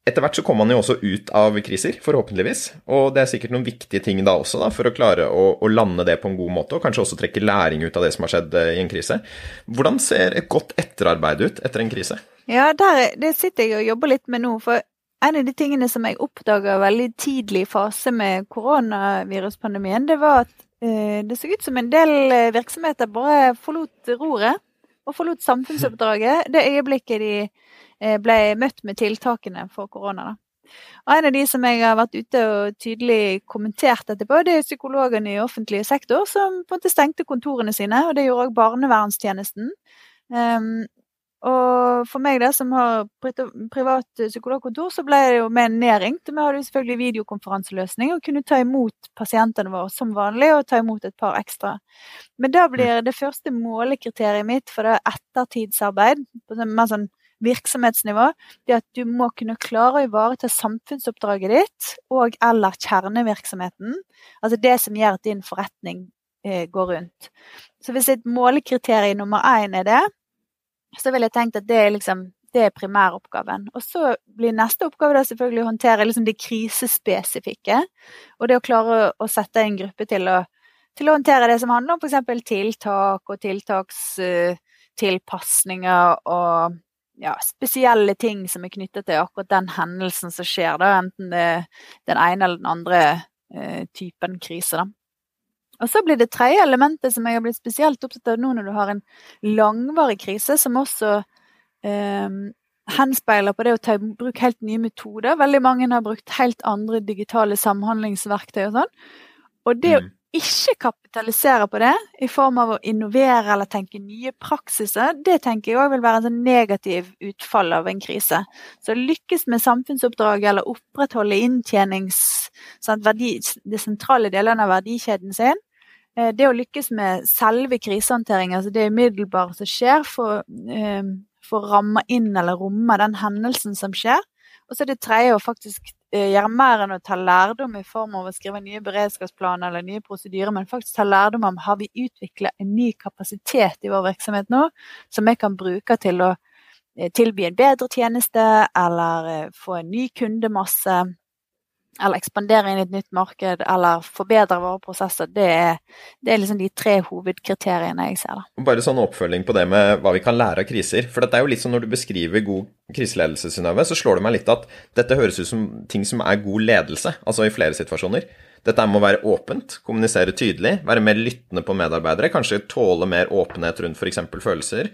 Etter hvert så kommer man jo også ut av kriser, forhåpentligvis. Og det er sikkert noen viktige ting da også, da, for å klare å, å, lande det på en god måte, og kanskje også trekke læring ut av det som har skjedd eh, i en krise. Hvordan ser et godt etterarbeid ut etter en krise? Ja, der, det sitter jeg og jobber litt med nå. for en av de tingene som jeg oppdaga veldig tidlig i fase med koronaviruspandemien, det var at eh, det så ut som en del eh, virksomheter bare forlot roret og forlot samfunnsoppdraget det øyeblikket de eh, ble møtt med tiltakene for korona. Og En av de som jeg har vært ute og tydelig kommentert etterpå, det er psykologene i offentlig sektor, som på en måte stengte kontorene sine. og Det gjorde òg barnevernstjenesten. Um, og for meg da, som har privat psykologkontor, så ble det jo mer nedringt. Vi hadde jo selvfølgelig videokonferanseløsning og kunne ta imot pasientene våre som vanlig, og ta imot et par ekstra. Men da blir det første målekriteriet mitt for det ettertidsarbeid, på sånn mer sånn virksomhetsnivå, det at du må kunne klare å ivareta samfunnsoppdraget ditt og eller kjernevirksomheten. Altså det som gjør at din forretning eh, går rundt. Så hvis et målekriterium nummer én er det, så vil jeg tenkt at det er liksom det er primæroppgaven. Og så blir neste oppgave da selvfølgelig å håndtere liksom det krisespesifikke. Og det å klare å sette en gruppe til å, til å håndtere det som handler om f.eks. tiltak og tiltakstilpasninger uh, og ja, spesielle ting som er knyttet til akkurat den hendelsen som skjer, da, enten det er den ene eller den andre eh, typen krise. Da. Og så blir det tredje elementet som jeg har blitt spesielt opptatt av nå når du har en langvarig krise, som også eh, henspeiler på det å ta i bruk helt nye metoder. Veldig mange har brukt helt andre digitale samhandlingsverktøy og sånn. Og det mm. å ikke kapitalisere på det i form av å innovere eller tenke nye praksiser, det tenker jeg òg vil være en sånn negativ utfall av en krise. Så lykkes med samfunnsoppdraget eller opprettholde inntjenings... Sånn, verdi, de sentrale delene av verdikjeden sin, det å lykkes med selve krisehåndtering, altså det umiddelbare som skjer, for eh, får ramma inn eller romme den hendelsen som skjer. Og så er det tredje å faktisk eh, gjøre mer enn å ta lærdom i form av å skrive nye beredskapsplaner eller nye prosedyrer, men faktisk ta lærdom om har vi utvikla en ny kapasitet i vår virksomhet nå som vi kan bruke til å eh, tilby en bedre tjeneste eller eh, få en ny kundemasse eller ekspandere inn i et nytt marked, eller forbedre våre prosesser, det er, det er liksom de tre hovedkriteriene jeg ser. da. Bare sånn oppfølging på det med hva vi kan lære av kriser. For dette er jo litt sånn når du beskriver god kriseledelse, Synnøve, så slår det meg litt at dette høres ut som ting som er god ledelse, altså i flere situasjoner. Dette må være åpent, kommunisere tydelig, være mer lyttende på medarbeidere, kanskje tåle mer åpenhet rundt f.eks. følelser.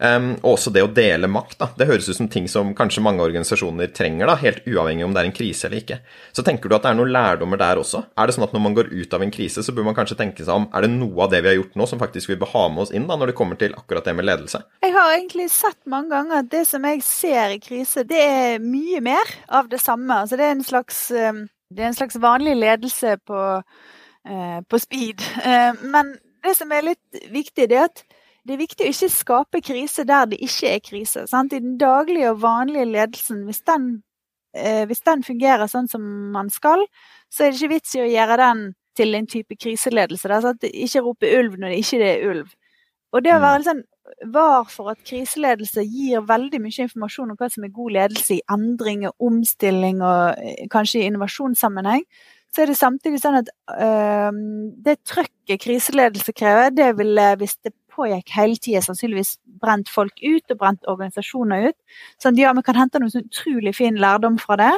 Um, også det å dele makt. Da. Det høres ut som ting som kanskje mange organisasjoner trenger, da, helt uavhengig om det er en krise eller ikke. Så tenker du at det er noen lærdommer der også? Er det sånn at når man går ut av en krise, så bør man kanskje tenke seg om er det noe av det vi har gjort nå som faktisk vi bør ha med oss inn da, når det kommer til akkurat det med ledelse? Jeg har egentlig sett mange ganger at det som jeg ser i krise, det er mye mer av det samme. Altså det er en slags, det er en slags vanlig ledelse på, uh, på speed. Uh, (laughs) men det som er litt viktig, det er at det er viktig å ikke skape krise der det ikke er krise. Sant? I den daglige og vanlige ledelsen, hvis den, eh, hvis den, fungerer sånn som man skal, så er det ikke vits i å gjøre den til en type kriseledelse. Der, sant? Ikke rope ulv når det ikke er ulv. Og det å være liksom var for at kriseledelse gir veldig mye informasjon om hva som er god ledelse i endring og omstilling og eh, kanskje i innovasjonssammenheng, så er det samtidig sånn at øh, det trøkket kriseledelse krever, det ville, hvis det pågikk hele tida, sannsynligvis brent folk ut og brent organisasjoner ut. Sånn, ja, vi kan hente noe utrolig fin lærdom fra det.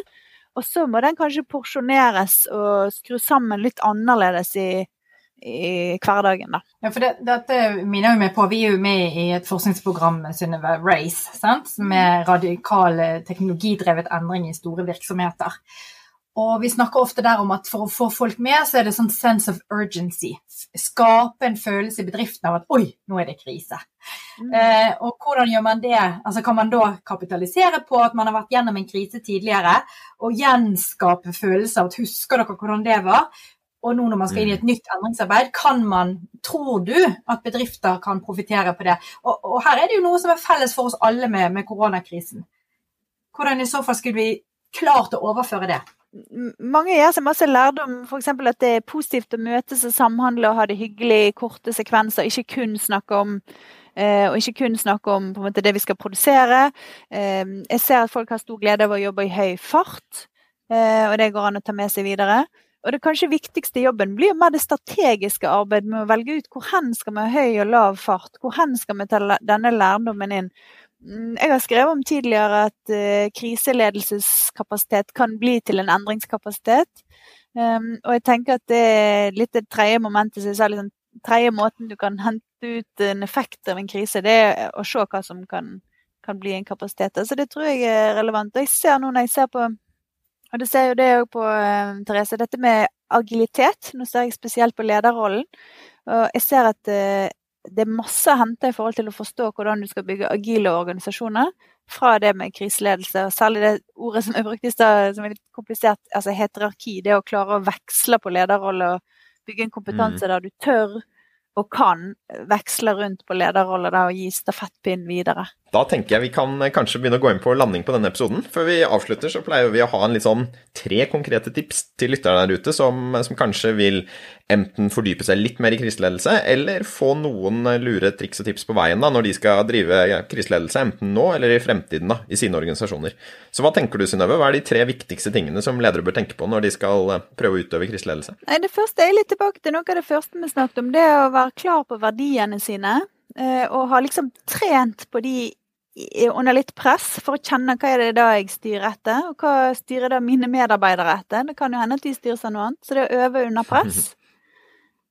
Og så må den kanskje porsjoneres og skru sammen litt annerledes i, i hverdagen, da. Ja, for det, dette minner jo meg på, Vi er jo med i et forskningsprogram Synnøve Race, sant? med radikal teknologidrevet endring i store virksomheter. Og vi snakker ofte der om at for å få folk med, så er det sånn sense of urgency. Skape en følelse i bedriften av at oi, nå er det krise. Mm. Eh, og hvordan gjør man det? Altså Kan man da kapitalisere på at man har vært gjennom en krise tidligere, og gjenskape følelser av at husker dere hvordan det var? Og nå når man skal inn i et mm. nytt endringsarbeid, kan man, tror du, at bedrifter kan profitere på det? Og, og, her er det jo noe som er felles for oss alle med, med koronakrisen. Hvordan i så fall skulle vi klart å overføre det? Mange gjør seg masse lærdom, f.eks. at det er positivt å møtes og samhandle og ha det hyggelig i korte sekvenser, ikke kun snakke om eh, og ikke kun snakke om måte, det vi skal produsere. Eh, jeg ser at folk har stor glede av å jobbe i høy fart, eh, og det går an å ta med seg videre. Og det kanskje viktigste jobben blir mer det strategiske arbeidet med å velge ut hvor hen skal vi ha høy og lav fart, hvor hen skal vi ta denne lærdommen inn. Mm, jeg har skrevet om tidligere at kriseledelseskapasitet kan bli til en endringskapasitet. Um, og jeg tenker at det er litt det tredje momentet som jeg sa, liksom, tredje måten du kan hente ut en effekt av en krise, det er å se hva som kan, kan bli en kapasitet. Så det tror jeg er relevant. Og jeg ser nå når jeg ser på og det ser jo det òg på, uh, Therese, dette med agilitet. Nå ser jeg spesielt på lederrollen. Og jeg ser at uh, det er masse å hente i forhold til å forstå hvordan du skal bygge agile organisasjoner fra det med kriseledelse, og særlig det ordet som jeg brukte i stad, som er litt komplisert, altså heterarki. Det å klare å veksle på lederrolle og bygge en kompetanse mm. der du tør og kan veksle rundt på lederroller og gi stafettpinn videre. Da tenker jeg vi kan eh, kanskje begynne å gå inn på landing på denne episoden. Før vi avslutter, så pleier vi å ha en litt sånn tre konkrete tips til lytterne der ute som, som, kanskje vil enten fordype seg litt mer i kriseledelse, eller få noen lure triks og tips på veien da, når de skal drive kriseledelse, enten nå eller i fremtiden da, i sine organisasjoner. Så hva tenker du, Synnøve? Hva er de tre viktigste tingene som ledere bør tenke på når de skal eh, prøve å utøve kriseledelse? Det første er litt tilbake til noe av det første vi snakket om. Det å være klar på verdiene sine. Eh, og ha liksom trent på de under litt press for å kjenne hva er det da jeg styrer etter, og hva styrer da mine medarbeidere etter. Det kan jo hende at de styrer seg noe annet. Så det å øve under press.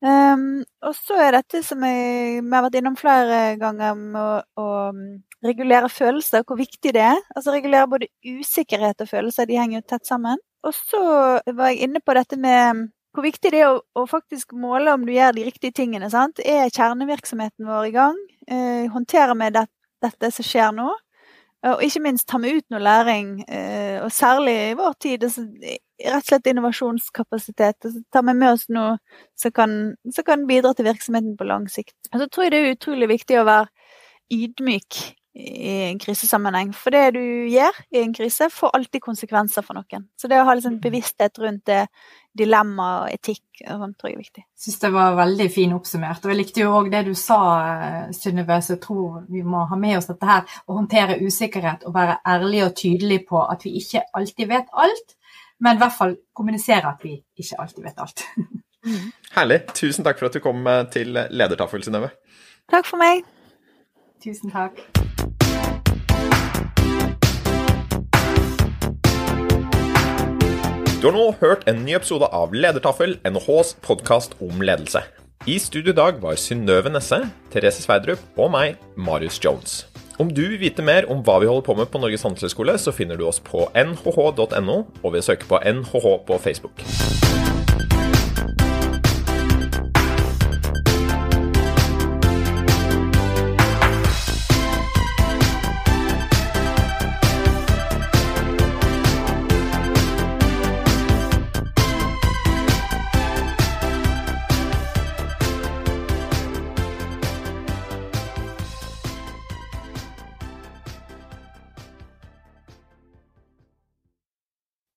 Um, (laughs) og så er dette som jeg, vi har vært innom flere ganger, med å, å mm, regulere følelser, hvor viktig det er. Altså regulere både usikkerhet og følelser, de henger jo tett sammen. Og så var jeg inne på dette med hvor viktig det er å, å faktisk måle om du gjør de riktige tingene. sant? Er kjernevirksomheten vår i gang? Eh, håndterer vi det, dette som skjer nå? Og ikke minst ta med ut noe læring, eh, og særlig i vår tid. Altså, rett og slett innovasjonskapasitet. Altså, ta med oss noe som kan, som kan bidra til virksomheten på lang sikt. Og så tror jeg det er utrolig viktig å være ydmyk i en krisesammenheng. For det du gjør i en krise, får alltid konsekvenser for noen. Så det å ha liksom bevissthet rundt det, dilemma og etikk og sånt, tror jeg er viktig. Jeg syns det var veldig fin oppsummert. Og jeg likte jo òg det du sa, Synnøve, så jeg tror vi må ha med oss dette her. Å håndtere usikkerhet og være ærlig og tydelig på at vi ikke alltid vet alt. Men i hvert fall kommunisere at vi ikke alltid vet alt. (laughs) Herlig. Tusen takk for at du kom til Ledertaffel, Synnøve. Takk for meg. Tusen takk. Du har nå hørt en ny episode av Ledertaffel, NHHs podkast om ledelse. I studio i dag var Synnøve Nesse, Therese Sverdrup og meg, Marius Jones. Om du vil vite mer om hva vi holder på med på Norges handelshøyskole, så finner du oss på nhh.no, og ved å søke på NHH på Facebook.